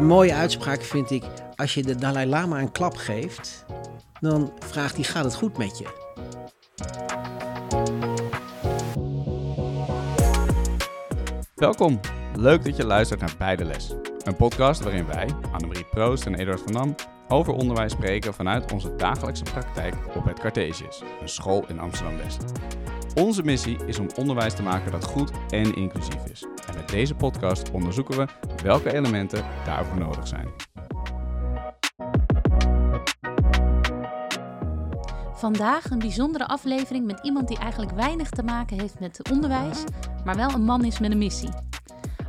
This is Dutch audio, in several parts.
Een mooie uitspraak vind ik, als je de Dalai Lama een klap geeft, dan vraagt hij, gaat het goed met je? Welkom. Leuk dat je luistert naar Beide Les. Een podcast waarin wij, Annemarie Proost en Eduard van Dam, over onderwijs spreken vanuit onze dagelijkse praktijk op het Cartesius, een school in Amsterdam-West. Onze missie is om onderwijs te maken dat goed en inclusief is. En met deze podcast onderzoeken we welke elementen daarvoor nodig zijn. Vandaag een bijzondere aflevering met iemand die eigenlijk weinig te maken heeft met onderwijs, maar wel een man is met een missie.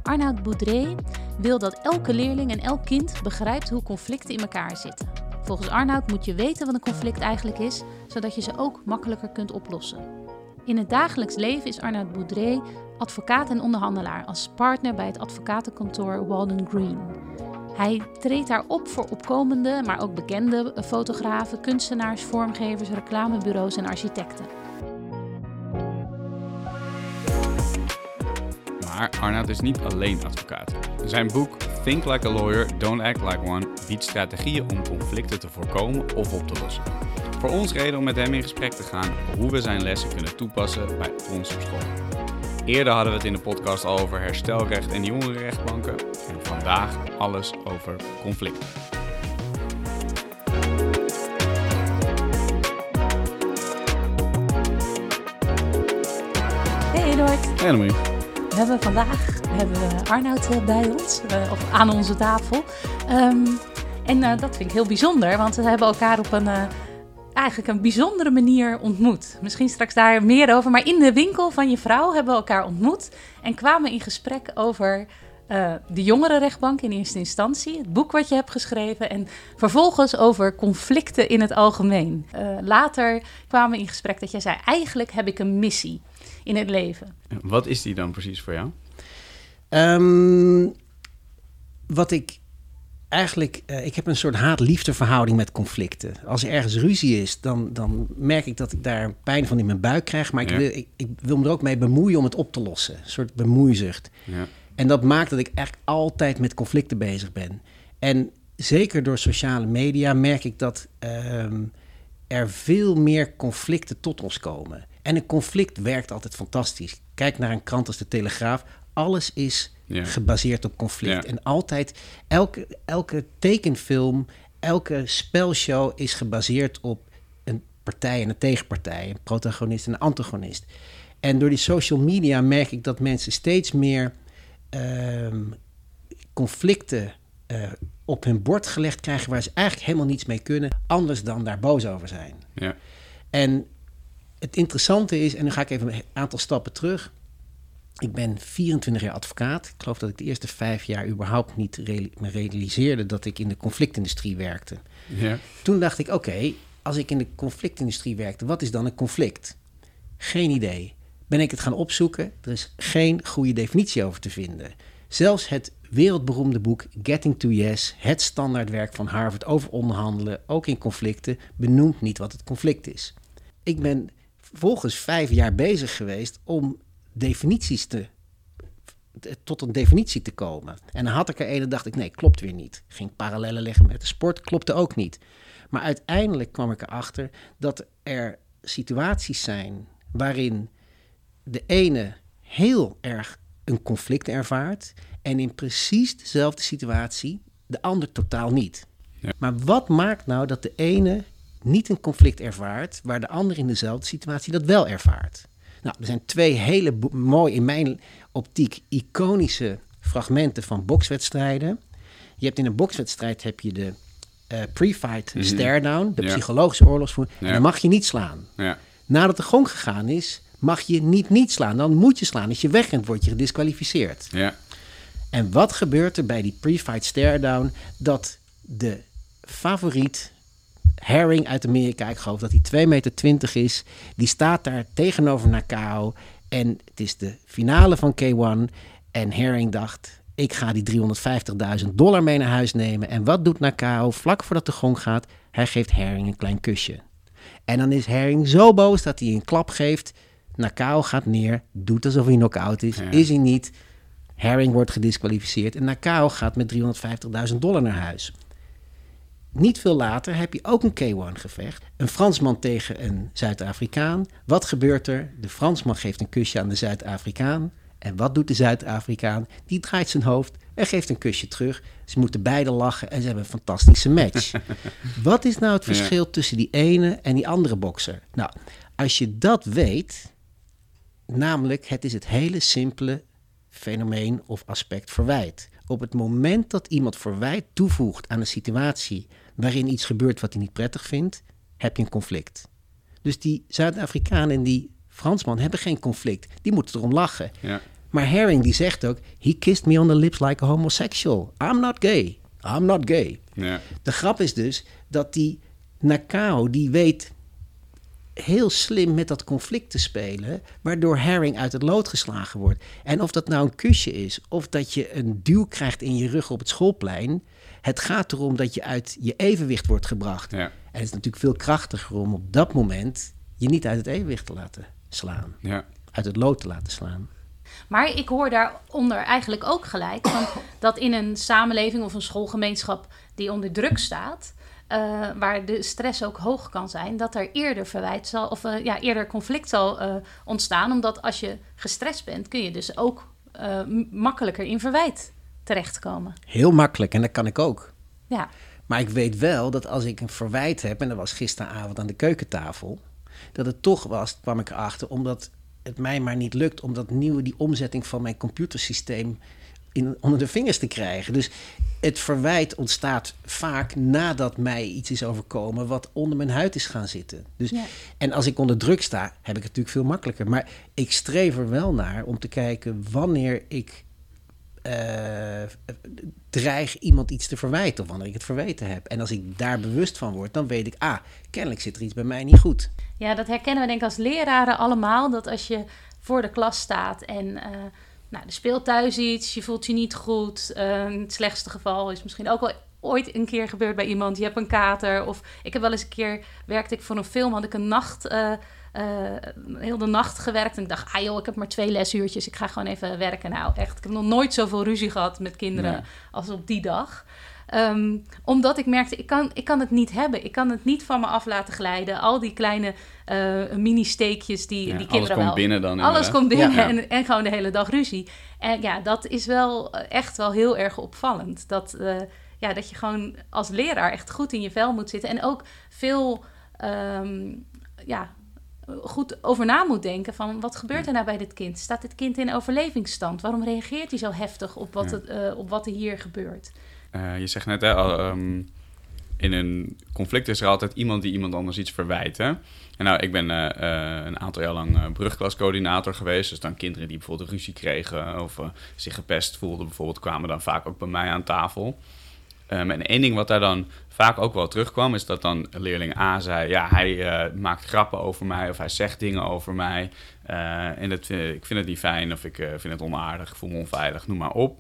Arnoud Boudré wil dat elke leerling en elk kind begrijpt hoe conflicten in elkaar zitten. Volgens Arnoud moet je weten wat een conflict eigenlijk is, zodat je ze ook makkelijker kunt oplossen. In het dagelijks leven is Arnoud Boudré advocaat en onderhandelaar als partner bij het advocatenkantoor Walden Green. Hij treedt daar op voor opkomende, maar ook bekende fotografen, kunstenaars, vormgevers, reclamebureaus en architecten. Maar Arnoud is niet alleen advocaat. Zijn boek Think Like a Lawyer, Don't Act Like One biedt strategieën om conflicten te voorkomen of op te lossen. Voor ons reden om met hem in gesprek te gaan hoe we zijn lessen kunnen toepassen bij op school. Eerder hadden we het in de podcast al over herstelrecht en jongerenrechtbanken. En vandaag alles over conflict. Hey Eduard. Hey. We hebben vandaag hebben we Arnoud eh, bij ons, uh, of aan onze tafel. Um, en uh, dat vind ik heel bijzonder, want we hebben elkaar op een uh, eigenlijk een bijzondere manier ontmoet. Misschien straks daar meer over. Maar in de winkel van je vrouw hebben we elkaar ontmoet en kwamen in gesprek over uh, de jongerenrechtbank in eerste instantie, het boek wat je hebt geschreven en vervolgens over conflicten in het algemeen. Uh, later kwamen we in gesprek dat jij zei: eigenlijk heb ik een missie in het leven. Wat is die dan precies voor jou? Um, wat ik eigenlijk, uh, ik heb een soort haat-liefde verhouding met conflicten. Als er ergens ruzie is, dan, dan merk ik dat ik daar pijn van in mijn buik krijg. Maar ik, ja. wil, ik, ik, wil me er ook mee bemoeien om het op te lossen. Een soort bemoeizucht. Ja. En dat maakt dat ik eigenlijk altijd met conflicten bezig ben. En zeker door sociale media merk ik dat um, er veel meer conflicten tot ons komen. En een conflict werkt altijd fantastisch. Kijk naar een krant als de Telegraaf. Alles is Ja. gebaseerd op conflict. Ja. En altijd, elke, elke tekenfilm, elke spelshow is gebaseerd op een partij en een tegenpartij, een protagonist en een antagonist. En door die social media merk ik dat mensen steeds meer ehm, conflicten eh, op hun bord gelegd krijgen waar ze eigenlijk helemaal niets mee kunnen, anders dan daar boos over zijn. Ja. En het interessante is, en nu ga ik even een aantal stappen terug. Ik ben 24 jaar advocaat. Ik geloof dat ik de eerste vijf jaar überhaupt niet me realiseerde dat ik in de conflictindustrie werkte. Ja. Toen dacht ik, oké, als ik in de conflictindustrie werkte, wat is dan een conflict? Geen idee. Ben ik het gaan opzoeken? Er is geen goede definitie over te vinden. Zelfs het wereldberoemde boek Getting to Yes, het standaardwerk van Harvard over onderhandelen, ook in conflicten, benoemt niet wat het conflict is. Ik ben vervolgens vijf jaar bezig geweest om definities te, tot een definitie te komen. En dan had ik er een en dacht ik, nee, klopt weer niet. Ging parallellen leggen met de sport, klopte ook niet. Maar uiteindelijk kwam ik erachter dat er situaties zijn waarin de ene heel erg een conflict ervaart en in precies dezelfde situatie de ander totaal niet. Ja. Maar wat maakt nou dat de ene niet een conflict ervaart, waar de ander in dezelfde situatie dat wel ervaart? Nou, er zijn twee hele mooi in mijn optiek iconische fragmenten van bokswedstrijden. Je hebt in een bokswedstrijd heb je de eh, pre-fight Mhm. stare-down, de Ja. psychologische oorlogsvoering. Ja. En dan mag je niet slaan. Ja. Nadat de gong gegaan is, mag je niet niet slaan. Dan moet je slaan. Als je wegrent, word je gedisqualificeerd. Ja. En wat gebeurt er bij die pre-fight stare-down? Dat de favoriet, Herring uit Amerika, ik geloof dat hij 2,20 meter is, die staat daar tegenover Nakao. En het is de finale van K1. En Herring dacht, ik ga die 350.000 dollar mee naar huis nemen. En wat doet Nakao vlak voordat de gong gaat? Hij geeft Herring een klein kusje. En dan is Herring zo boos dat hij een klap geeft. Nakao gaat neer, doet alsof hij knock-out is. Ja. Is hij niet. Herring wordt gedisqualificeerd en Nakao gaat met 350.000 dollar naar huis. Niet veel later heb je ook een K1-gevecht. Een Fransman tegen een Zuid-Afrikaan. Wat gebeurt er? De Fransman geeft een kusje aan de Zuid-Afrikaan. En wat doet de Zuid-Afrikaan? Die draait zijn hoofd en geeft een kusje terug. Ze moeten beide lachen en ze hebben een fantastische match. wat is nou het verschil tussen die ene en die andere bokser? Nou, als je dat weet, namelijk het is het hele simpele fenomeen of aspect verwijt. Op het moment dat iemand verwijt toevoegt aan een situatie waarin iets gebeurt wat hij niet prettig vindt, heb je een conflict. Dus die Zuid-Afrikaan en die Fransman hebben geen conflict. Die moeten erom lachen. Ja. Maar Herring die zegt ook: He kissed me on the lips like a homosexual. I'm not gay. I'm not gay. Ja. De grap is dus dat die Nakao, die weet heel slim met dat conflict te spelen, waardoor Herring uit het lood geslagen wordt. En of dat nou een kusje is, of dat je een duw krijgt in je rug op het schoolplein, het gaat erom dat je uit je evenwicht wordt gebracht. Ja. En het is natuurlijk veel krachtiger om op dat moment je niet uit het evenwicht te laten slaan, Ja. uit het lood te laten slaan. Maar ik hoor daaronder eigenlijk ook gelijk van dat in een samenleving of een schoolgemeenschap die onder druk staat, eh, waar de stress ook hoog kan zijn, dat er eerder verwijt zal of eh, ja, eerder conflict zal eh, ontstaan. Omdat als je gestrest bent, kun je dus ook eh, makkelijker in verwijt terechtkomen. Heel makkelijk en dat kan ik ook. Ja, Maar ik weet wel dat als ik een verwijt heb, en dat was gisteravond aan de keukentafel, dat het toch was, kwam ik erachter, omdat het mij maar niet lukt om dat nieuwe, die omzetting van mijn computersysteem in, onder de vingers te krijgen. Dus het verwijt ontstaat vaak nadat mij iets is overkomen wat onder mijn huid is gaan zitten. Dus, Ja. En als ik onder druk sta, heb ik het natuurlijk veel makkelijker. Maar ik streef er wel naar om te kijken wanneer ik eh, dreig iemand iets te verwijten of wanneer ik het verweten heb. En als ik daar bewust van word, dan weet ik, ah, kennelijk zit er iets bij mij niet goed. Ja, dat herkennen we denk ik als leraren allemaal. Dat als je voor de klas staat en eh nou, er speelt thuis iets, je voelt je niet goed. eh, het slechtste geval is misschien ook wel ooit een keer gebeurd bij iemand. Je hebt een kater. Of ik heb wel eens een keer, werkte ik voor een film, had ik een nacht, eh, heel de nacht gewerkt. En ik dacht, ah joh, ik heb maar twee lesuurtjes, ik ga gewoon even werken. Nou echt, ik heb nog nooit zoveel ruzie gehad met kinderen Nee. als op die dag. Ehm, omdat ik merkte, ik kan, ik kan het niet hebben. Ik kan het niet van me af laten glijden. Al die kleine eh, mini-steekjes die, Ja, die alles kinderen komt wel... binnen dan Alles inderdaad. komt binnen Ja. en, en gewoon de hele dag ruzie. En ja, dat is wel eh, echt wel heel erg opvallend. Dat, eh, ja, dat je gewoon als leraar echt goed in je vel moet zitten. En ook veel ehm, ja, goed over na moet denken van... wat gebeurt er nou bij dit kind? Staat dit kind in overlevingsstand? Waarom reageert hij zo heftig op wat, Ja. het, eh, op wat er hier gebeurt? Eh, je zegt net, hè, al, ehm, in een conflict is er altijd iemand die iemand anders iets verwijt. Hè? En nou, ik ben eh, een aantal jaar lang brugklascoördinator geweest. Dus dan kinderen die bijvoorbeeld ruzie kregen of zich gepest voelden, bijvoorbeeld, kwamen dan vaak ook bij mij aan tafel. Ehm, en één ding wat daar dan vaak ook wel terugkwam, is dat dan leerling A zei: Ja, hij eh, maakt grappen over mij of hij zegt dingen over mij. eh, en dat, ik vind het niet fijn of ik eh, vind het onaardig, voel me onveilig, noem maar op.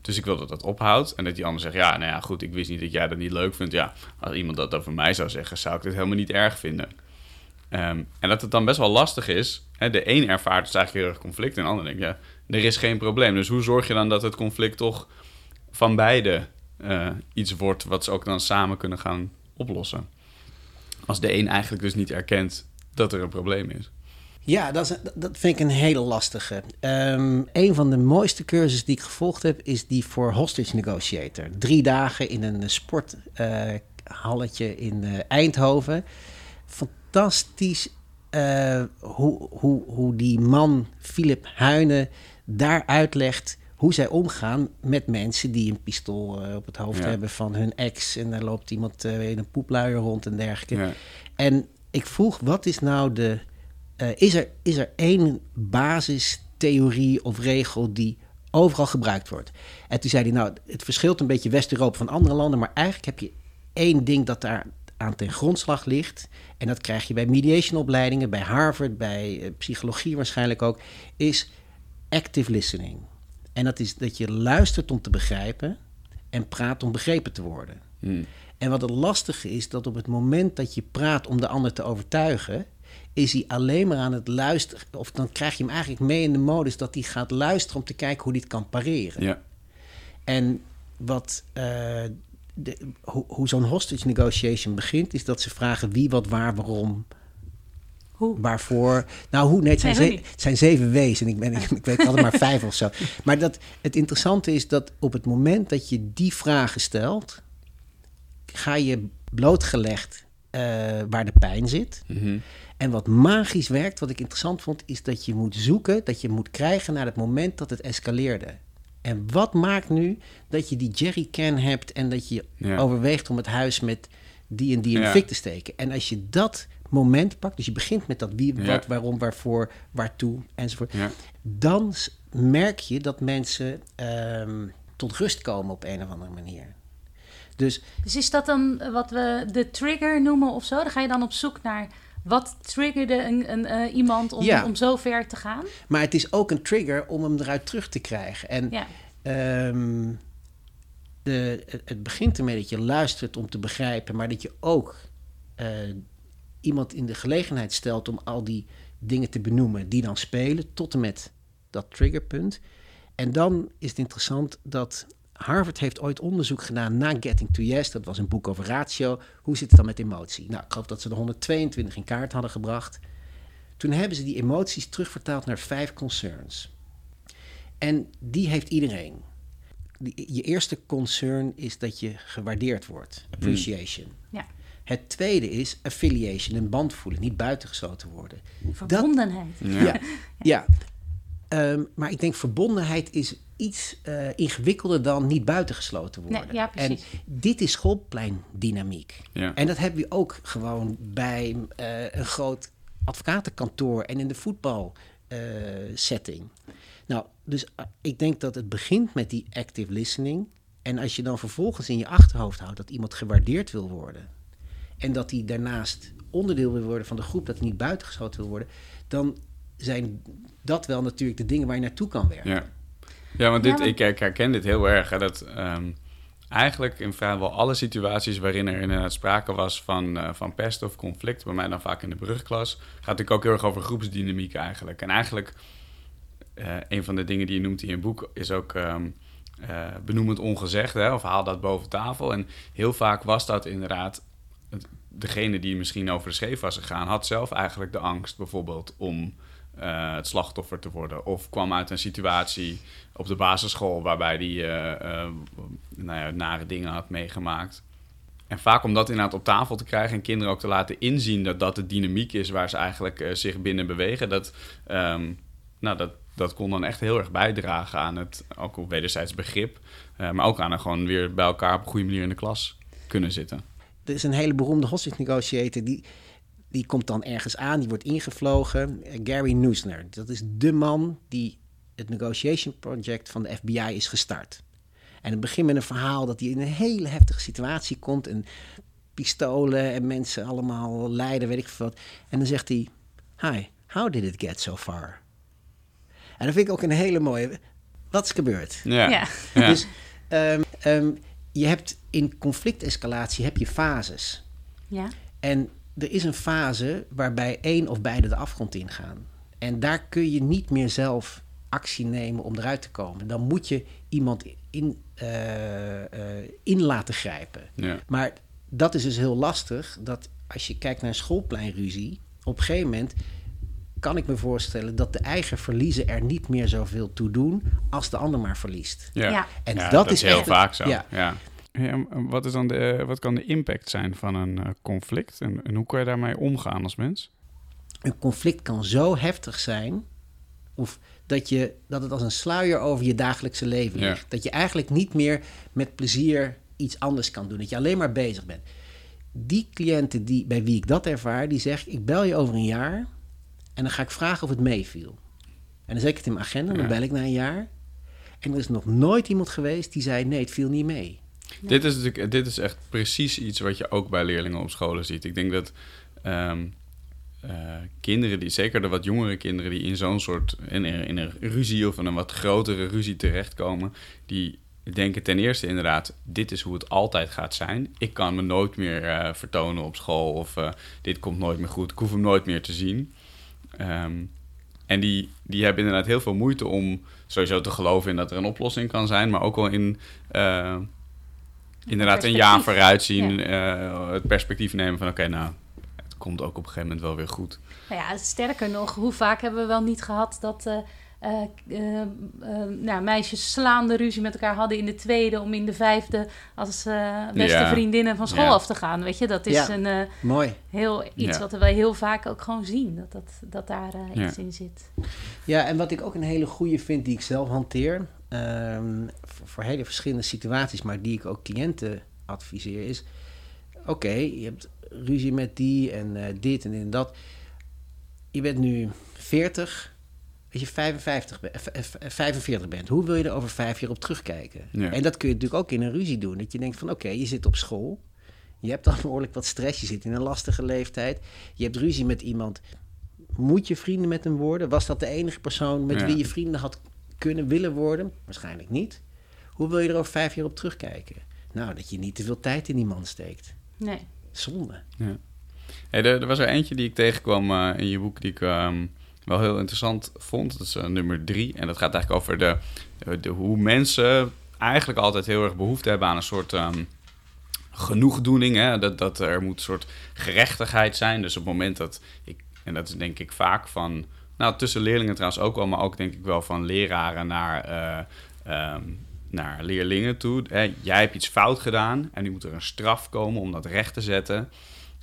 Dus ik wil dat dat ophoudt. En dat die ander zegt, ja, nou ja, goed, ik wist niet dat jij dat niet leuk vindt. Ja, als iemand dat over mij zou zeggen, zou ik dit helemaal niet erg vinden. Ehm, en dat het dan best wel lastig is. Hè, de een ervaart dus eigenlijk heel erg conflict. En de ander denkt, ja, er is geen probleem. Dus hoe zorg je dan dat het conflict toch van beide eh, iets wordt... wat ze ook dan samen kunnen gaan oplossen? Als de een eigenlijk dus niet erkent dat er een probleem is. Ja, dat, is, dat vind ik een hele lastige. Ehm, een van de mooiste cursussen die ik gevolgd heb, is die voor Hostage Negotiator. Drie dagen in een sporthalletje in eh, Eindhoven. Fantastisch eh, hoe, hoe, hoe die man, Philip Huinen, daar uitlegt hoe zij omgaan met mensen die een pistool eh, op het hoofd Ja. hebben van hun ex. En daar loopt iemand eh, in een poepluier rond en dergelijke. Ja. En ik vroeg, wat is nou de... eh, is, er, is er één basistheorie of regel die overal gebruikt wordt? En toen zei hij, nou, het verschilt een beetje West-Europa van andere landen... maar eigenlijk heb je één ding dat daar aan ten grondslag ligt... en dat krijg je bij mediationopleidingen, bij Harvard, bij psychologie waarschijnlijk ook... is active listening. En dat is dat je luistert om te begrijpen en praat om begrepen te worden. Hmm. En wat het lastige is, dat op het moment dat je praat om de ander te overtuigen, is hij alleen maar aan het luisteren. Of dan krijg je hem eigenlijk mee in de modus dat hij gaat luisteren om te kijken hoe hij het kan pareren. Ja. En wat, eh, de, hoe, hoe zo'n hostage negotiation begint, is dat ze vragen wie, wat, waar, waarom, Hoe? waarvoor. Nou, hoe? Nee, het zijn, Nee, ze- het zijn zeven W's en ik, ben, ik, weet altijd maar vijf of zo. Maar dat, het interessante is dat op het moment dat je die vragen stelt, ga je blootgelegd eh, waar de pijn zit. Mhm. En wat magisch werkt, wat ik interessant vond, is dat je moet zoeken, dat je moet krijgen naar het moment dat het escaleerde. En wat maakt nu dat je die jerrycan hebt en dat je Ja. overweegt om het huis met die en die in de Ja. fik te steken? En als je dat moment pakt, dus je begint met dat wie, Ja. wat, waarom, waarvoor, waartoe enzovoort, Ja. dan merk je dat mensen ehm, tot rust komen op een of andere manier. Dus Dus is dat dan wat we de trigger noemen of zo? Dan ga je dan op zoek naar wat triggerde een, een, eh, iemand om, Ja. om zo ver te gaan? Maar het is ook een trigger om hem eruit terug te krijgen. En Ja. ehm, de, het, het begint ermee dat je luistert om te begrijpen, maar dat je ook eh, iemand in de gelegenheid stelt om al die dingen te benoemen die dan spelen, tot en met dat triggerpunt. En dan is het interessant dat Harvard heeft ooit onderzoek gedaan na Getting to Yes. Dat was een boek over ratio. Hoe zit het dan met emotie? Nou, ik geloof dat ze er 122 in kaart hadden gebracht. Toen hebben ze die emoties terugvertaald naar vijf concerns. En die heeft iedereen. Je eerste concern is dat je gewaardeerd wordt. Appreciation. Ja. Het tweede is affiliation, een band voelen, niet buitengesloten worden. Verbondenheid. Ja. Ja, ja. Ehm, maar ik denk verbondenheid is iets eh, ingewikkelder dan niet buitengesloten worden. Nee, ja, precies. En dit is schoolpleindynamiek. Ja. En dat hebben we ook gewoon bij eh, een groot advocatenkantoor en in de voetbalsetting. nou, dus eh, ik denk dat het begint met die active listening. En als je dan vervolgens in je achterhoofd houdt dat iemand gewaardeerd wil worden. En dat hij daarnaast onderdeel wil worden van de groep, dat hij niet buitengesloten wil worden. Dan zijn dat wel natuurlijk de dingen waar je naartoe kan werken. Ja, ja want dit, Ja, ik her- herken dit heel erg. Hè, dat ehm, eigenlijk in vrijwel alle situaties waarin er inderdaad sprake was van, eh, van pest of conflict, bij mij dan vaak in de brugklas, gaat het natuurlijk ook heel erg over groepsdynamiek eigenlijk. En eigenlijk, eh, een van de dingen die je noemt in je boek is ook ehm eh, benoem het ongezegd, hè, of haal dat boven tafel. En heel vaak was dat inderdaad, degene die misschien over de scheef was gegaan, had zelf eigenlijk de angst bijvoorbeeld om eh, het slachtoffer te worden. Of kwam uit een situatie op de basisschool waarbij die eh, eh, nou ja, nare dingen had meegemaakt. En vaak om dat inderdaad op tafel te krijgen en kinderen ook te laten inzien dat dat de dynamiek is waar ze eigenlijk zich binnen bewegen, dat, ehm, nou, dat, dat kon dan echt heel erg bijdragen aan het ook op wederzijds begrip, maar ook aan er gewoon weer bij elkaar op een goede manier in de klas kunnen zitten. Er is een hele beroemde hostage negotiator, die, die komt dan ergens aan, die wordt ingevlogen. Eh, Gary Neusner, dat is de man die het negotiation project van de FBI is gestart. En het begint met een verhaal dat hij in een hele heftige situatie komt en pistolen en mensen allemaal lijden, weet ik veel wat. En dan zegt hij, hi, how did it get so far? En dat vind ik ook een hele mooie, wat is gebeurd? Ja, Ja. ja. Dus ehm, ehm, je hebt in conflictescalatie heb je fases. Ja. En er is een fase waarbij één of beide de afgrond ingaan. En daar kun je niet meer zelf actie nemen om eruit te komen. Dan moet je iemand in, eh, eh, in laten grijpen. ja. Maar dat is dus heel lastig. Dat als je kijkt naar een schoolpleinruzie, op een gegeven moment kan ik me voorstellen dat de eigen verliezen er niet meer zoveel toe doen als de ander maar verliest. Ja. Ja. En Ja, dat, is heel echt- vaak zo. Ja. Ja. wat, is dan de, wat kan de impact zijn van een eh, conflict? En, en hoe kan je daarmee omgaan als mens? een conflict kan zo heftig zijn. Of dat, je, dat het als een sluier over je dagelijkse leven Ja. ligt. Dat je eigenlijk niet meer met plezier iets anders kan doen. Dat je alleen maar bezig bent. Die cliënten die, bij wie ik dat ervaar, die zeggen: Ik bel je over een jaar. En dan ga ik vragen of het meeviel. En dan zet ik het in mijn agenda. Dan Ja. bel ik na een jaar. En er is nog nooit iemand geweest die zei: Nee, het viel niet mee. Dit, is natuurlijk, dit is echt precies iets wat je ook bij leerlingen op scholen ziet. Ik denk dat ehm, eh, kinderen, die, zeker de wat jongere kinderen, die in zo'n soort in, in een ruzie of in een wat grotere ruzie terechtkomen, die denken ten eerste inderdaad, dit is hoe het altijd gaat zijn. Ik kan me nooit meer eh, vertonen op school of eh, dit komt nooit meer goed. Ik hoef hem nooit meer te zien. Ehm, en die, die hebben inderdaad heel veel moeite om sowieso te geloven in dat er een oplossing kan zijn, maar ook wel in uh, inderdaad een jaar vooruit zien, het perspectief nemen van oké, nou, het komt ook op een gegeven moment wel weer goed. Nou ja, sterker nog, hoe vaak hebben we wel niet gehad dat uh, uh, nou, meisjes slaande ruzie met elkaar hadden in de tweede om in de vijfde als beste vriendinnen van school af te gaan. Weet je, dat is een mooi. heel iets wat we heel vaak ook gewoon zien, dat, dat, dat daar iets in zit. Ja, en wat ik ook een hele goede vind, die ik zelf hanteer, um, voor, voor, hele verschillende situaties, maar die ik ook cliënten adviseer, is: oké, je hebt ruzie met die en dit en, en dat. Je bent nu 40 als je 55 45 bent, hoe wil je er over vijf jaar op terugkijken? En dat kun je natuurlijk ook in een ruzie doen. Dat je denkt van oké, je zit op school. Je hebt dan behoorlijk wat stress. Je zit in een lastige leeftijd. Je hebt ruzie met iemand. Moet je vrienden met hem worden? Was dat de enige persoon met wie je vrienden had kunnen willen worden? Waarschijnlijk niet. Hoe wil je er over vijf jaar op terugkijken? Nou, dat je niet te veel tijd in die man steekt. Nee. Zonde. Ja. Hey, er, er, was er eentje die ik tegenkwam uh, in je boek die ik... Um wel heel interessant vond. Dat is uh, nummer drie. En dat gaat eigenlijk over de, de, hoe mensen eigenlijk altijd heel erg behoefte hebben aan een soort um, genoegdoening. Hè? Dat, dat er moet een soort gerechtigheid zijn. Dus op het moment dat ik, en dat is denk ik vaak van, nou tussen leerlingen trouwens ook wel, maar ook denk ik wel van leraren naar, uh, um, naar leerlingen toe. Hè? Jij hebt iets fout gedaan en nu moet er een straf komen om dat recht te zetten.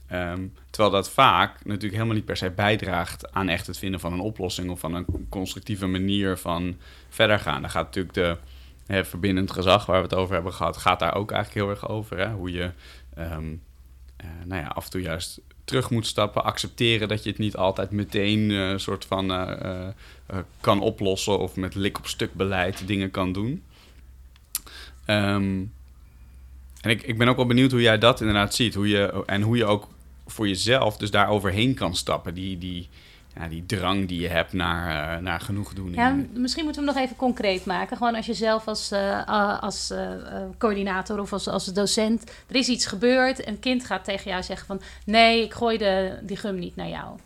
Ehm, terwijl dat vaak natuurlijk helemaal niet per se bijdraagt aan echt het vinden van een oplossing of van een constructieve manier van verder gaan. Dan gaat natuurlijk de hè, verbindend gezag waar we het over hebben gehad, gaat daar ook eigenlijk heel erg over. Hè? Hoe je um, nou ja, af en toe juist terug moet stappen, accepteren dat je het niet altijd meteen een uh, soort van uh, kan oplossen of met lik op stuk beleid dingen kan doen. Um, en ik, ik ben ook wel benieuwd hoe jij dat inderdaad ziet. Hoe je, en hoe je ook voor jezelf dus daar overheen kan stappen. Die, die, ja, die drang die je hebt naar, uh, naar genoegdoening. Ja, misschien moeten we hem nog even concreet maken. Gewoon als je zelf als, uh, als uh, coördinator of als, als docent... er is iets gebeurd en een kind gaat tegen jou zeggen van... nee, ik gooi de, die gum niet naar jou.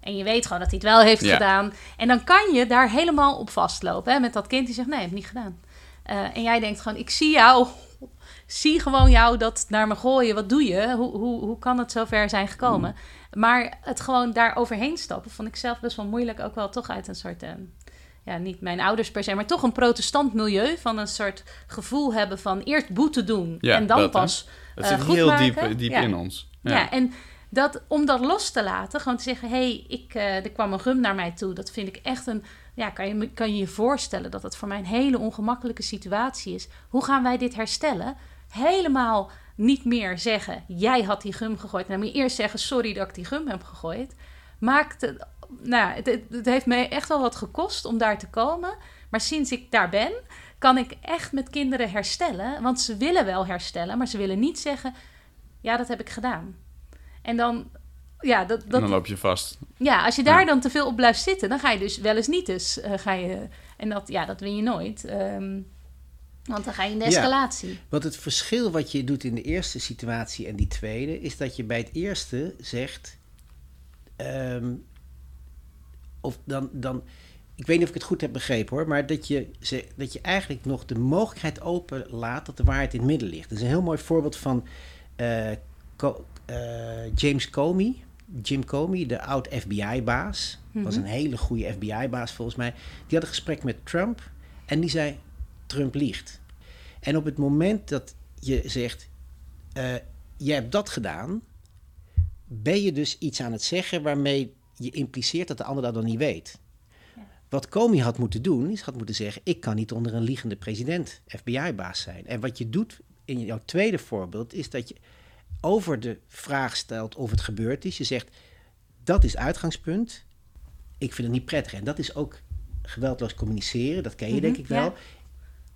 En je weet gewoon dat hij het wel heeft ja. gedaan. En dan kan je daar helemaal op vastlopen. Hè, met dat kind die zegt, nee, ik heb niet gedaan. en jij denkt gewoon, ik zie jou zie gewoon jou dat naar me gooien. Wat doe je? Hoe, hoe, hoe kan het zover zijn gekomen? Mm. Maar het gewoon daar overheen stappen vond ik zelf best wel moeilijk. Ook wel toch uit een soort... Uh, ja, niet mijn ouders per se, maar toch een protestant milieu. Van een soort gevoel hebben van eerst boete doen ja, en dan dat, pas Dat zit goed heel maken. diep, diep ja. in ons. Ja. ja, en dat, om dat los te laten, gewoon te zeggen... hé, hey, ik, uh, er kwam een gum naar mij toe. Dat vind ik echt een... Ja, kan je, kan je je voorstellen dat het voor mij een hele ongemakkelijke situatie is. Hoe gaan wij dit herstellen? Helemaal niet meer zeggen: jij had die gum gegooid. Dan moet je eerst zeggen: sorry dat ik die gum heb gegooid. Maakt het, nou, het, het, heeft me echt wel wat gekost om daar te komen. Maar sinds ik daar ben, kan ik echt met kinderen herstellen. Want ze willen wel herstellen, maar ze willen niet zeggen: ja, dat heb ik gedaan. En dan. Ja, dat, dat, en dan loop je vast. Ja, als je daar ja. dan te veel op blijft zitten, dan ga je dus wel eens niet dus. Uh, ga je, en dat, ja, dat win je nooit. Um, want dan ga je in de escalatie. Ja, want het verschil wat je doet in de eerste situatie en die tweede, is dat je bij het eerste zegt. Um, of dan, dan. Ik weet niet of ik het goed heb begrepen hoor, maar dat je, dat je eigenlijk nog de mogelijkheid openlaat dat de waarheid in het midden ligt. Dat is een heel mooi voorbeeld van uh, Co uh, James Comey. Jim Comey, de oud FBI-baas, mm -hmm. was een hele goede FBI-baas volgens mij. Die had een gesprek met Trump en die zei: Trump liegt. En op het moment dat je zegt, uh, je hebt dat gedaan, ben je dus iets aan het zeggen waarmee je impliceert dat de ander dat dan niet weet. Wat Comey had moeten doen, is had moeten zeggen, ik kan niet onder een liegende president FBI-baas zijn. En wat je doet in jouw tweede voorbeeld, is dat je over de vraag stelt of het gebeurd is. Je zegt, dat is uitgangspunt. Ik vind het niet prettig. En dat is ook geweldloos communiceren, dat ken je mm -hmm, denk ik wel. Ja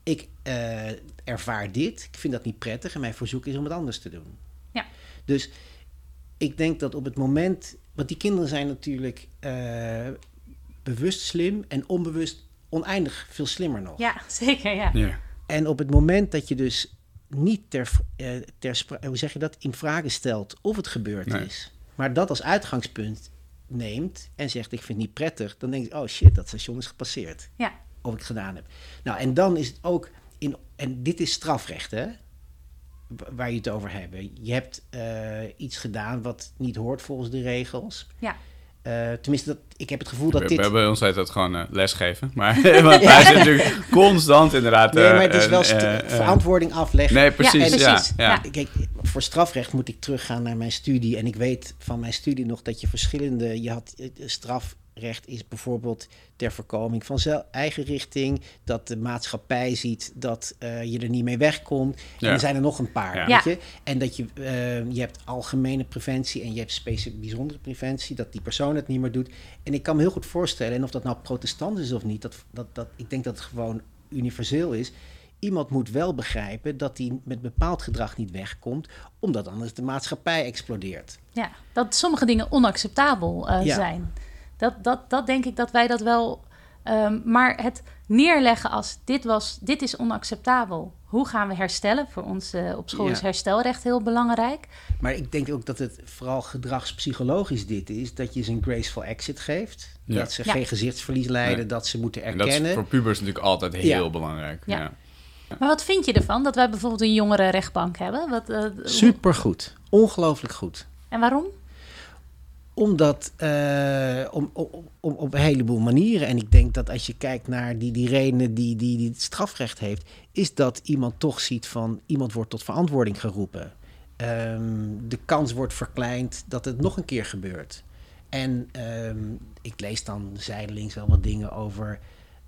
ik uh, ervaar dit, ik vind dat niet prettig en mijn verzoek is om het anders te doen. Ja. Dus ik denk dat op het moment, want die kinderen zijn natuurlijk uh, bewust slim en onbewust oneindig veel slimmer nog. Ja, zeker, ja. ja. En op het moment dat je dus niet ter, eh, ter hoe zeg je dat, in vraag stelt of het gebeurd Nee. is, maar dat als uitgangspunt neemt en zegt ik vind het niet prettig, dan denk je, oh shit, dat station is gepasseerd. Ja. Of ik het gedaan heb. Nou, en dan is het ook in, en dit is strafrecht, hè? Wa- Waar je het over hebt. Je hebt eh, iets gedaan wat niet hoort volgens de regels. Ja. Eh, tenminste, dat, ik heb het gevoel dat We, dit. we hebben ons dat gewoon eh, lesgeven. Maar want wij zijn natuurlijk constant inderdaad... Nee, maar het is wel verantwoording afleggen. Nee, precies. Ja, precies. ja. Ja. Kijk, voor strafrecht moet ik teruggaan naar mijn studie. En ik weet van mijn studie nog dat je verschillende. Je had eh, strafrecht is bijvoorbeeld ter voorkoming van zelf, eigen richting. Dat de maatschappij ziet dat eh, je er niet mee wegkomt. Ja. En er zijn er nog een paar. Ja. Weet je? En dat je, eh, je hebt algemene preventie en je hebt specifiek bijzondere preventie. Dat die persoon het niet meer doet. En ik kan me heel goed voorstellen, en of dat nou protestant is of niet, dat, dat, dat, ik denk dat het gewoon universeel is. Iemand moet wel begrijpen dat hij met bepaald gedrag niet wegkomt, omdat anders de maatschappij explodeert. Ja, dat sommige dingen onacceptabel eh, Ja. zijn. Dat, dat, dat denk ik dat wij dat wel. ehm, maar het neerleggen als dit, was, dit is onacceptabel. Hoe gaan we herstellen? Voor ons eh, op school Ja. is herstelrecht heel belangrijk. Maar ik denk ook dat het vooral gedragspsychologisch dit is, dat je ze een graceful exit geeft. Ja. Dat ze Ja. geen gezichtsverlies lijden, Nee. dat ze moeten En dat erkennen. is voor pubers natuurlijk altijd heel Ja. belangrijk. Ja. Ja. Maar wat vind je ervan dat wij bijvoorbeeld een jongere rechtbank hebben? Wat, eh, Supergoed. Ongelooflijk goed. En waarom? Omdat, eh, om, om, op een heleboel manieren. En ik denk dat als je kijkt naar die, die redenen die, die, die het strafrecht heeft, is dat iemand toch ziet van iemand wordt tot verantwoording geroepen. Ehm, de kans wordt verkleind dat het nog een keer gebeurt. En ehm, ik lees dan zijdelings wel wat dingen over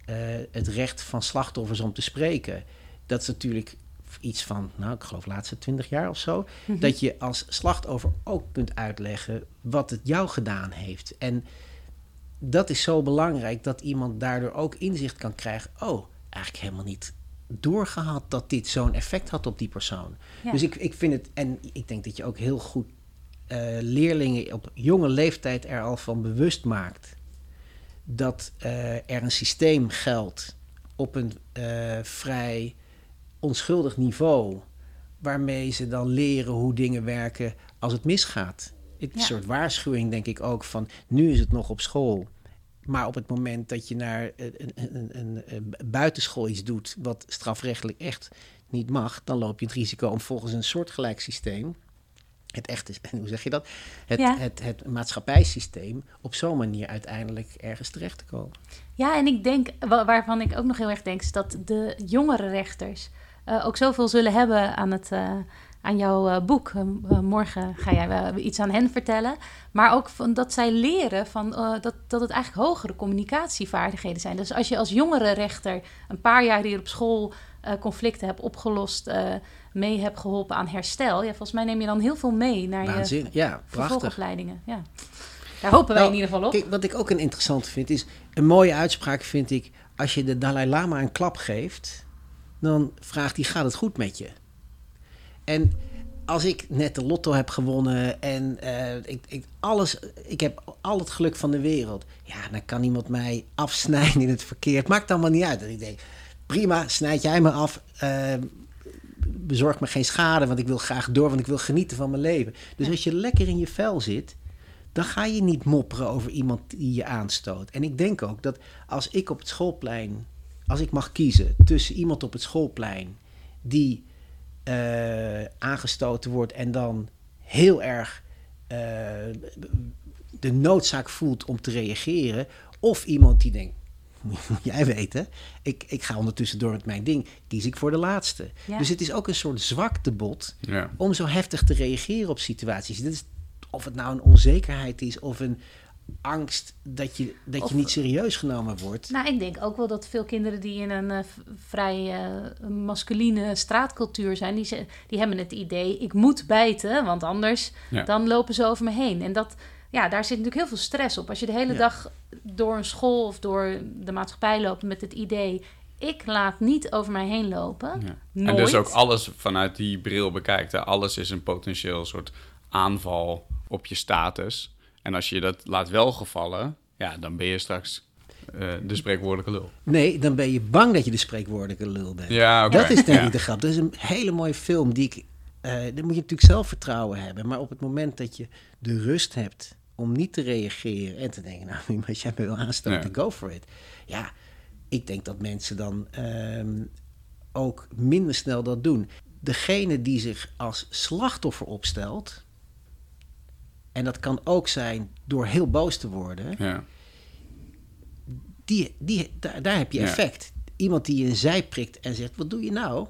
eh, het recht van slachtoffers om te spreken. Dat is natuurlijk iets van, nou, ik geloof laatste twintig jaar of zo. Dat je als slachtoffer ook kunt uitleggen wat het jou gedaan heeft. En dat is zo belangrijk dat iemand daardoor ook inzicht kan krijgen. Oh, eigenlijk helemaal niet doorgehad dat dit zo'n effect had op die persoon. Ja. Dus ik, ik vind het, en ik denk dat je ook heel goed eh, leerlingen op jonge leeftijd er al van bewust maakt dat eh, er een systeem geldt op een eh, vrij onschuldig niveau, waarmee ze dan leren hoe dingen werken als het misgaat. Het is Ja. Een soort waarschuwing, denk ik ook, van nu is het nog op school. Maar op het moment dat je naar een, een, een, buitenschool iets doet wat strafrechtelijk echt niet mag, dan loop je het risico om volgens een soortgelijk systeem, het echte, hoe zeg je dat? Het, Ja. het, het maatschappijsysteem op zo'n manier uiteindelijk ergens terecht te komen. Ja, en ik denk, wa- waarvan ik ook nog heel erg denk, is dat de jongere rechters eh, ook zoveel zullen hebben aan, het, eh, aan jouw eh, boek. Morgen ga jij iets aan hen vertellen. Maar ook van, dat zij leren van, dat, dat het eigenlijk hogere communicatievaardigheden zijn. Dus als je als jongere rechter een paar jaar hier op school conflicten hebt opgelost, mee hebt geholpen aan herstel. Ja, volgens mij neem je dan heel veel mee naar je ja, vervolgopleidingen. Ja. Daar hopen wij Nou, in ieder geval op. Kijk, wat ik ook een interessant vind, is een mooie uitspraak vind ik, als je de Dalai Lama een klap geeft, dan vraagt hij, gaat het goed met je? En als ik net de lotto heb gewonnen en eh, ik, ik, alles, ik heb al het geluk van de wereld, ja, dan kan iemand mij afsnijden in het verkeer. Het maakt allemaal niet uit. Dat ik denk, prima, snijd jij me af. eh, bezorg me geen schade, want ik wil graag door, want ik wil genieten van mijn leven. Dus als je lekker in je vel zit, dan ga je niet mopperen over iemand die je aanstoot. En ik denk ook dat als ik op het schoolplein, als ik mag kiezen tussen iemand op het schoolplein die eh, aangestoten wordt en dan heel erg eh, de noodzaak voelt om te reageren, of iemand die denkt, jij weten, ik, ik ga ondertussen door met mijn ding, kies ik voor de laatste. Ja. Dus het is ook een soort zwaktebod Ja. om zo heftig te reageren op situaties. Dit is, of het nou een onzekerheid is of een angst dat je, dat Of- je niet serieus genomen wordt. Nou, ik denk ook wel dat veel kinderen die in een eh, vrij eh, masculine straatcultuur zijn, die, ze- die hebben het idee, ik moet bijten, want anders Ja. dan lopen ze over me heen. En dat, ja, daar zit natuurlijk heel veel stress op. Als je de hele Ja. dag door een school of door de maatschappij loopt met het idee, ik laat niet over mij heen lopen. Ja. Nooit. En dus ook alles vanuit die bril bekijkt. Hè. Alles is een potentieel soort aanval op je status. En als je dat laat welgevallen, ja, dan ben je straks eh, de spreekwoordelijke lul. Nee, dan ben je bang dat je de spreekwoordelijke lul bent. Ja. Dat is denk Ja. ik de grap. Dat is een hele mooie film die ik... eh dan moet je natuurlijk zelfvertrouwen hebben. Maar op het moment dat je de rust hebt om niet te reageren... en te denken, nou, als jij me wil aanstoten, go for it. Ja, ik denk dat mensen dan ehm, ook minder snel dat doen. Degene die zich als slachtoffer opstelt... en dat kan ook zijn door heel boos te worden... Ja. die, die, daar, daar heb je Ja. effect. Iemand die je een zij prikt en zegt, wat doe je nou?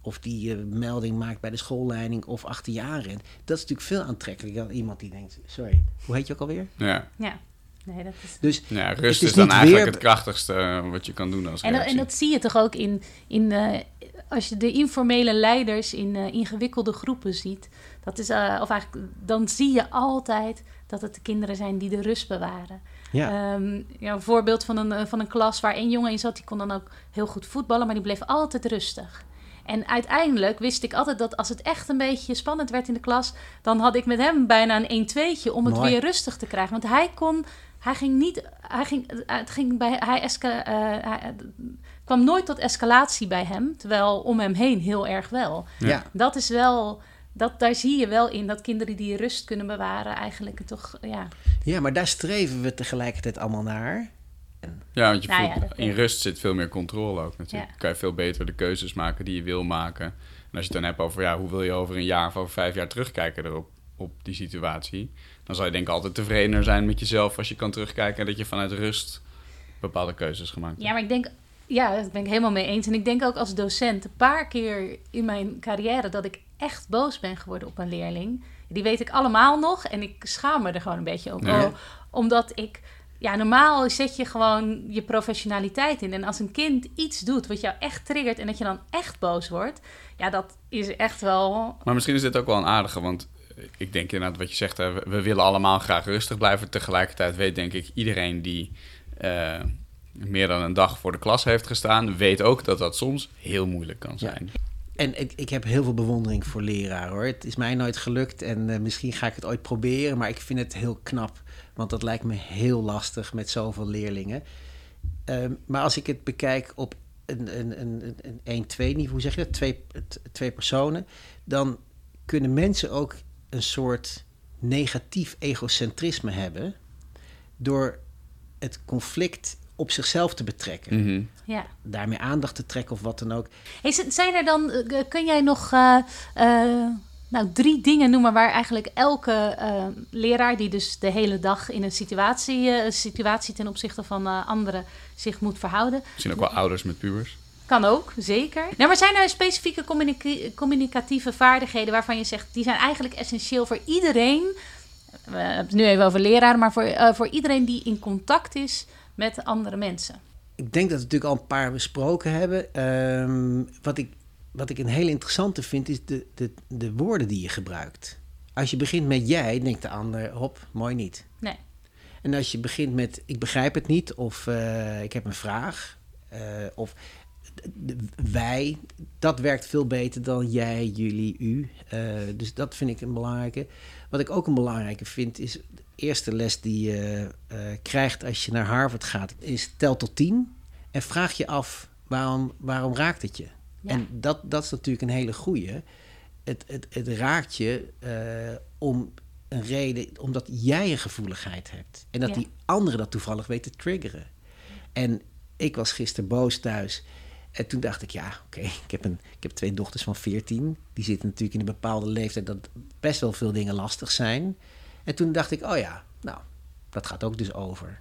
Of die melding maakt bij de schoolleiding of achter je aanrent. Dat is natuurlijk veel aantrekkelijker dan iemand die denkt, sorry, hoe heet je ook alweer? Ja. Ja, nee, dat is... Dus ja, Het rust is is, dan eigenlijk weer- het krachtigste eh, wat je kan doen als En, dat- en dat zie je toch ook in, in eh, als je de informele leiders in eh, ingewikkelde groepen ziet. Dat is, eh, of eigenlijk, dan zie je altijd dat het de kinderen zijn die de rust bewaren. ja, Ehm, ja, een voorbeeld van een, eh, van een klas waar één jongen in zat, die kon dan ook heel goed voetballen, maar die bleef altijd rustig. En uiteindelijk wist ik altijd dat als het echt een beetje spannend werd in de klas, dan had ik met hem bijna een 1-2'tje om het Mooi. weer rustig te krijgen. Want hij kon, hij ging niet, hij ging, het ging bij, hij, esca, eh, hij kwam nooit tot escalatie bij hem, terwijl om hem heen heel erg wel. ja. Dat is wel, dat, daar zie je wel in dat kinderen die rust kunnen bewaren eigenlijk toch, ja. ja, maar daar streven we tegelijkertijd allemaal naar. Ja, want je Nou voelt, ja, in rust zit veel meer controle ook natuurlijk. Ja. Kan je veel beter de keuzes maken die je wil maken. En als je het dan hebt over ja, hoe wil je over een jaar of over vijf jaar terugkijken erop, op die situatie. Dan zal je denk ik altijd tevredener zijn met jezelf als je kan terugkijken dat je vanuit rust bepaalde keuzes gemaakt hebt. Ja, maar ik denk, ja, daar ben ik helemaal mee eens. En ik denk ook als docent een paar keer in mijn carrière dat ik echt boos ben geworden op een leerling. Die weet ik allemaal nog en ik schaam me er gewoon een beetje over. Ja. Oh, Omdat ik, ja, normaal zet je gewoon je professionaliteit in. En als een kind iets doet wat jou echt triggert en dat je dan echt boos wordt, ja, dat is echt wel. Maar misschien is dit ook wel een aardige, want ik denk inderdaad wat je zegt, we willen allemaal graag rustig blijven. Tegelijkertijd weet denk ik iedereen die eh, meer dan een dag voor de klas heeft gestaan, weet ook dat dat soms heel moeilijk kan zijn. En ik, ik heb heel veel bewondering voor leraren hoor. Het is mij nooit gelukt en eh, misschien ga ik het ooit proberen, maar ik vind het heel knap. Want dat lijkt me heel lastig met zoveel leerlingen. Ehm, maar als ik het bekijk op een, een, een, een 1-2 niveau, hoe zeg je dat? Twee, twee personen, dan kunnen mensen ook een soort negatief egocentrisme hebben door het conflict op zichzelf te betrekken. Mhm. Ja. Daarmee aandacht te trekken of wat dan ook. Hey, zijn er dan, eh, kun jij nog eh, eh, nou, drie dingen noemen waar eigenlijk elke eh, leraar die dus de hele dag in een situatie, eh, situatie ten opzichte van eh, anderen zich moet verhouden? Misschien ook wel ouders met pubers. Kan ook, zeker. Nou, maar zijn er specifieke communica- communicatieve vaardigheden waarvan je zegt, die zijn eigenlijk essentieel voor iedereen? We hebben het nu even over leraren, maar voor, eh, voor iedereen die in contact is met andere mensen. Ik denk dat we natuurlijk al een paar besproken hebben. Ehm, wat, ik, wat ik een hele interessante vind, is de, de, de woorden die je gebruikt. Als je begint met jij, denkt de ander, hop, mooi niet. Nee. En als je begint met ik begrijp het niet, of eh, ik heb een vraag, eh, of wij, dat werkt veel beter dan jij, jullie, u. Eh, dus dat vind ik een belangrijke. Wat ik ook een belangrijke vind, is eerste les die je eh, krijgt als je naar Harvard gaat, is tel tot tien en vraag je af waarom, waarom raakt het je? Ja. En dat, dat is natuurlijk een hele goeie. Het, het, het raakt je eh, om een reden, omdat jij een gevoeligheid hebt. En dat Ja. die anderen dat toevallig weten te triggeren. En ik was gisteren boos thuis. En toen dacht ik, ja, oké, ik, heb een- ik heb twee dochters van 14. Die zitten natuurlijk in een bepaalde leeftijd dat best wel veel dingen lastig zijn. En toen dacht ik, oh ja, nou, dat gaat ook dus over.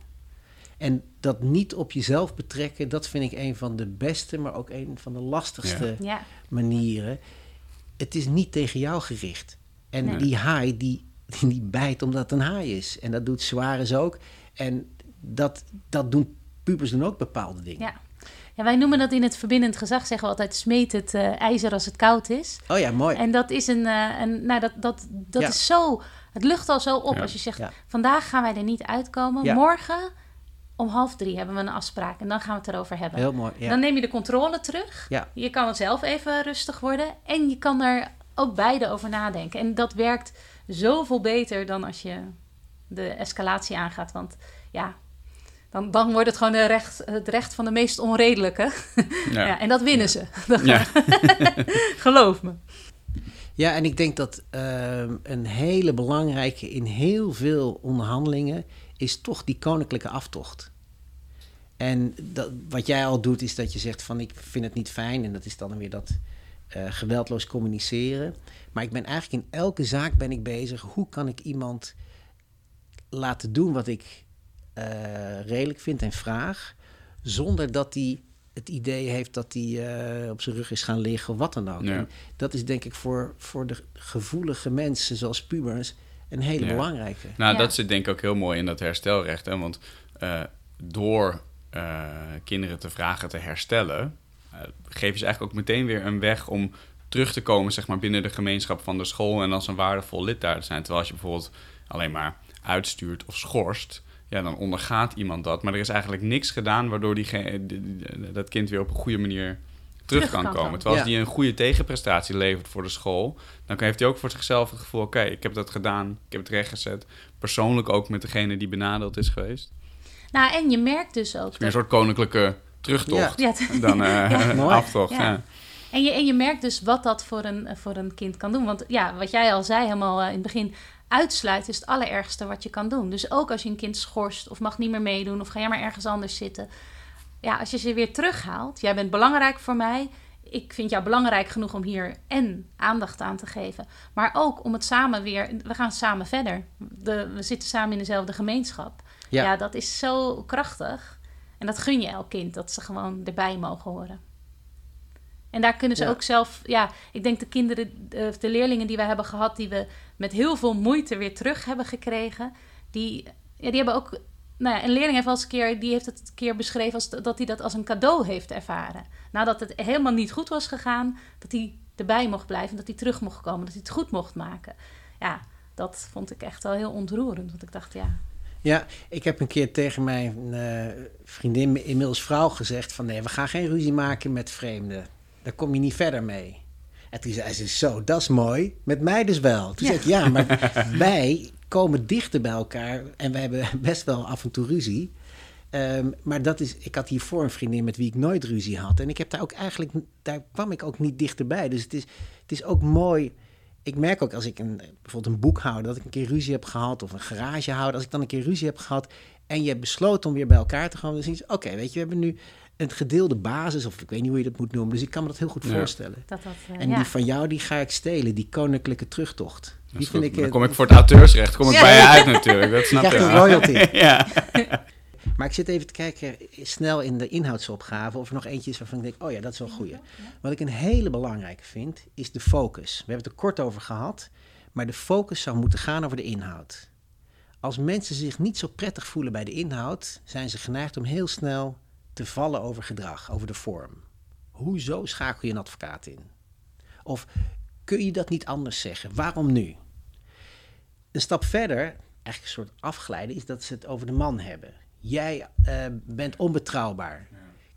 En dat niet op jezelf betrekken, dat vind ik een van de beste, maar ook een van de lastigste Ja. manieren. Het is niet tegen jou gericht. En Nee. die haai, die, die, bijt omdat het een haai is. En dat doet Suarez ook. En dat, dat doen pubers doen ook bepaalde dingen. Ja. ja, wij noemen dat in het verbindend gezag, zeggen we altijd, smeet het eh, ijzer als het koud is. Oh ja, mooi. En dat is een, een nou dat, dat, dat Ja. is zo, het lucht al zo op Ja. als je zegt, Ja. vandaag gaan wij er niet uitkomen. Ja. Morgen om half drie hebben we een afspraak en dan gaan we het erover hebben. Heel mooi. Ja. Dan neem je de controle terug. Ja. Je kan zelf even rustig worden en je kan er ook beide over nadenken. En dat werkt zoveel beter dan als je de escalatie aangaat. Want ja, Dan, dan wordt het gewoon recht, het recht van de meest onredelijke. Ja. Ja. en dat winnen ze. Ja. Geloof me. Ja, en ik denk dat ehm, een hele belangrijke in heel veel onderhandelingen is toch die koninklijke aftocht. En dat, wat jij al doet, is dat je zegt van ik vind het niet fijn. En dat is dan weer dat eh, geweldloos communiceren. Maar ik ben eigenlijk in elke zaak ben ik bezig. Hoe kan ik iemand laten doen wat ik eh, redelijk vind en vraag. Zonder dat hij het idee heeft dat hij eh, op zijn rug is gaan liggen of wat dan ook. Ja. Dat is denk ik voor, voor de gevoelige mensen zoals pubers een hele Ja. belangrijke. Nou, Ja. dat zit denk ik ook heel mooi in dat herstelrecht. Hè? Want eh, door eh, kinderen te vragen te herstellen, eh, geven ze eigenlijk ook meteen weer een weg om terug te komen zeg maar, binnen de gemeenschap van de school en als een waardevol lid daar te zijn. Terwijl als je bijvoorbeeld alleen maar uitstuurt of schorst, ja, dan ondergaat iemand dat. Maar er is eigenlijk niks gedaan waardoor die, dat kind weer op een goede manier terug, Terug kan, kan komen. Terwijl als Ja. die een goede tegenprestatie levert voor de school, dan heeft hij ook voor zichzelf het gevoel: oké, ik heb dat gedaan, ik heb het rechtgezet. Persoonlijk ook met degene die benadeeld is geweest. Nou, en je merkt dus ook. is meer een soort koninklijke terugtocht Ja, dan eh Ja, aftocht. Ja. Ja. En je, en je merkt dus wat dat voor een, voor een kind kan doen. Want ja, wat jij al zei helemaal eh, in het begin, uitsluiten is het allerergste wat je kan doen. Dus ook als je een kind schorst of mag niet meer meedoen of ga jij maar ergens anders zitten. Ja, als je ze weer terughaalt, jij bent belangrijk voor mij. Ik vind jou belangrijk genoeg om hier en aandacht aan te geven. Maar ook om het samen weer, we gaan samen verder. De, we zitten samen in dezelfde gemeenschap. Ja. ja, dat is zo krachtig. En dat gun je elk kind, dat ze gewoon erbij mogen horen. En daar kunnen ze Ja. ook zelf, ja, ik denk de kinderen, de, de leerlingen die we hebben gehad, die we met heel veel moeite weer terug hebben gekregen, die, ja, die hebben ook, nou ja, een leerling heeft wel eens een keer, die heeft het een keer beschreven als dat hij dat als een cadeau heeft ervaren. Nadat het helemaal niet goed was gegaan, dat hij erbij mocht blijven, dat hij terug mocht komen, dat hij het goed mocht maken. Ja, dat vond ik echt wel heel ontroerend, want ik dacht, ja, Ja, ik heb een keer tegen mijn eh, vriendin, inmiddels vrouw, gezegd van nee, we gaan geen ruzie maken met vreemden. Daar kom je niet verder mee. En toen zei ze, zo, dat is mooi. Met mij dus wel. Toen Ja. zei ik, ja, maar wij komen dichter bij elkaar en we hebben best wel af en toe ruzie. Ehm, maar dat is, ik had hiervoor een vriendin met wie ik nooit ruzie had. En ik heb daar ook eigenlijk, daar kwam ik ook niet dichterbij. Dus het is, het is ook mooi. Ik merk ook als ik een, bijvoorbeeld een boekhouder, dat ik een keer ruzie heb gehad, of een garagehouder, als ik dan een keer ruzie heb gehad en je hebt besloten om weer bij elkaar te gaan, dan je, oké, weet je, we hebben nu een gedeelde basis, of ik weet niet hoe je dat moet noemen, dus ik kan me dat heel goed Ja. voorstellen. dat dat, eh, En ja. die van jou, die ga ik stelen, die koninklijke terugtocht. Dat Die vind ik, dan eh, kom ik voor het auteursrecht kom ik bij je uit natuurlijk. Dat snap je. krijgt een royalty. ja. Maar ik zit even te kijken snel in de inhoudsopgave of er nog eentje is waarvan ik denk, oh ja, dat is wel een goeie. Wat ik een hele belangrijke vind, is de focus. We hebben het er kort over gehad, maar de focus zou moeten gaan over de inhoud. Als mensen zich niet zo prettig voelen bij de inhoud, zijn ze geneigd om heel snel te vallen over gedrag, over de vorm. Hoezo schakel je een advocaat in? Of kun je dat niet anders zeggen? Waarom nu? Een stap verder, eigenlijk een soort afglijden, is dat ze het over de man hebben. Jij eh, bent onbetrouwbaar.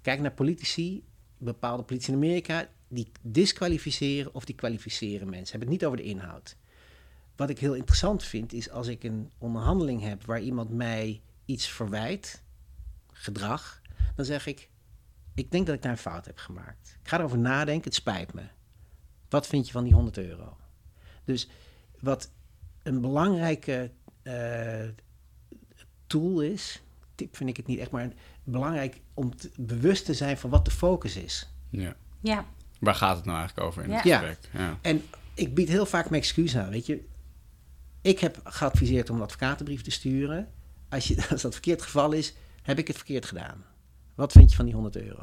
Kijk naar politici, bepaalde politici in Amerika, die disqualificeren of die kwalificeren mensen. Hebben het niet over de inhoud. Wat ik heel interessant vind, is als ik een onderhandeling heb waar iemand mij iets verwijt, gedrag, dan zeg ik, ik denk dat ik daar een fout heb gemaakt. Ik ga erover nadenken, het spijt me. Wat vind je van die 100 euro? Dus wat een belangrijke eh, tool is, tip vind ik het niet echt, maar belangrijk om te- bewust te zijn van wat de focus is. Ja. ja, Waar gaat het nou eigenlijk over in het Ja. gesprek? Ja. En ik bied heel vaak mijn excuus aan, weet je. Ik heb geadviseerd om een advocatenbrief te sturen. Als, je, als dat verkeerd geval is, heb ik het verkeerd gedaan. Wat vind je van die 100 euro?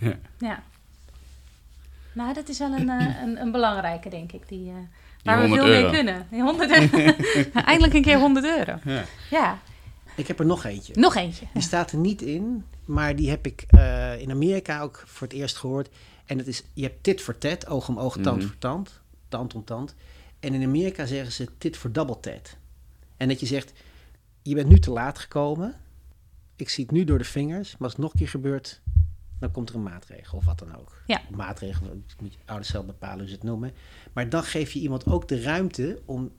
Ja. Nou, dat is wel een, eh, een, een belangrijke, denk ik. Die, eh, waar we 100 veel euro. mee kunnen. Die 100 euro. Eindelijk een keer 100 euro. Ja. Ja, Ik heb er nog eentje. nog eentje. Die staat er niet in, maar die heb ik eh, in Amerika ook voor het eerst gehoord. En dat is, je hebt tit voor tat, oog om oog, tand Mhm. voor tand, tand om tand. En in Amerika zeggen ze tit voor double tat. En dat je zegt, je bent nu te laat gekomen. Ik zie het nu door de vingers, maar als het nog een keer gebeurt, dan komt er een maatregel of wat dan ook. Ja. Maatregel, moet je ouders zelf bepalen hoe ze het noemen. Maar dan geef je iemand ook de ruimte om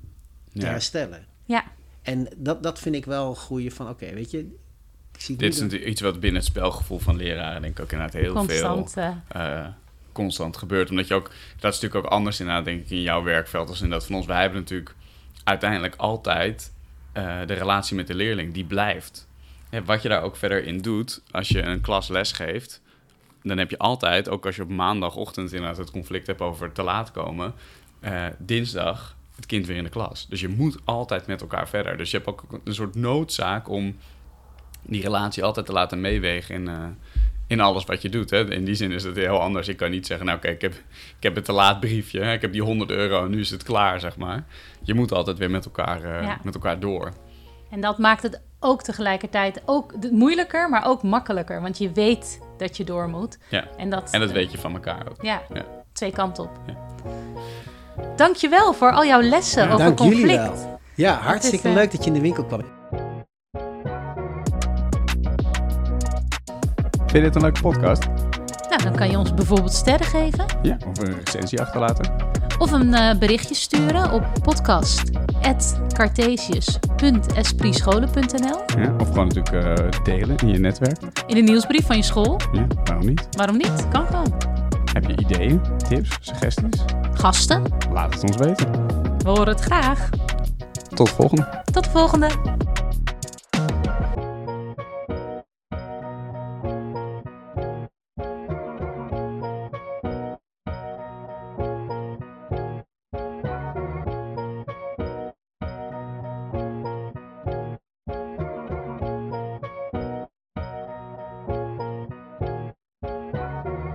te Ja. herstellen. Ja, En dat, dat vind ik wel een goeie van, oké, weet je, Ik zie Dit is natuurlijk iets wat binnen het spelgevoel van leraren denk ik ook inderdaad heel Constant. veel eh, eh, constant gebeurt. Omdat je ook, dat is natuurlijk ook anders inderdaad denk ik in jouw werkveld als in dat van ons. Wij hebben natuurlijk uiteindelijk altijd eh, de relatie met de leerling, die blijft. Ja, wat je daar ook verder in doet, als je een klas les geeft, dan heb je altijd, ook als je op maandagochtend inderdaad het conflict hebt over te laat komen, eh, dinsdag het kind weer in de klas. Dus je moet altijd met elkaar verder. Dus je hebt ook een soort noodzaak om die relatie altijd te laten meewegen in, eh, in alles wat je doet. Hè. In die zin is het heel anders. Ik kan niet zeggen, nou kijk, ik heb, ik heb het te laat briefje, hè. ik heb die 100 euro en nu is het klaar, zeg maar. Je moet altijd weer met elkaar, eh, Ja. met elkaar door. En dat maakt het ook tegelijkertijd ook moeilijker, maar ook makkelijker. Want je weet dat je door moet. Ja. En dat, En dat weet je van elkaar ook. Ja, Ja. twee kanten op. Ja. Dank voor al jouw lessen Ja, over dank conflict. jullie wel. Ja, hartstikke eh, leuk dat je in de winkel kwam. Vind je dit een leuke podcast? Nou, dan kan je ons bijvoorbeeld sterren geven. Ja. Of een recensie achterlaten? Of een eh, berichtje sturen op podcast.cartesius.espriescholen.nl Ja. Of gewoon natuurlijk eh, delen in je netwerk. In de nieuwsbrief van je school. Ja, waarom niet? Waarom niet? Kan gewoon. Heb je ideeën, tips, suggesties? Gasten, Laat het ons weten. we horen het graag. Tot de volgende. Tot de volgende.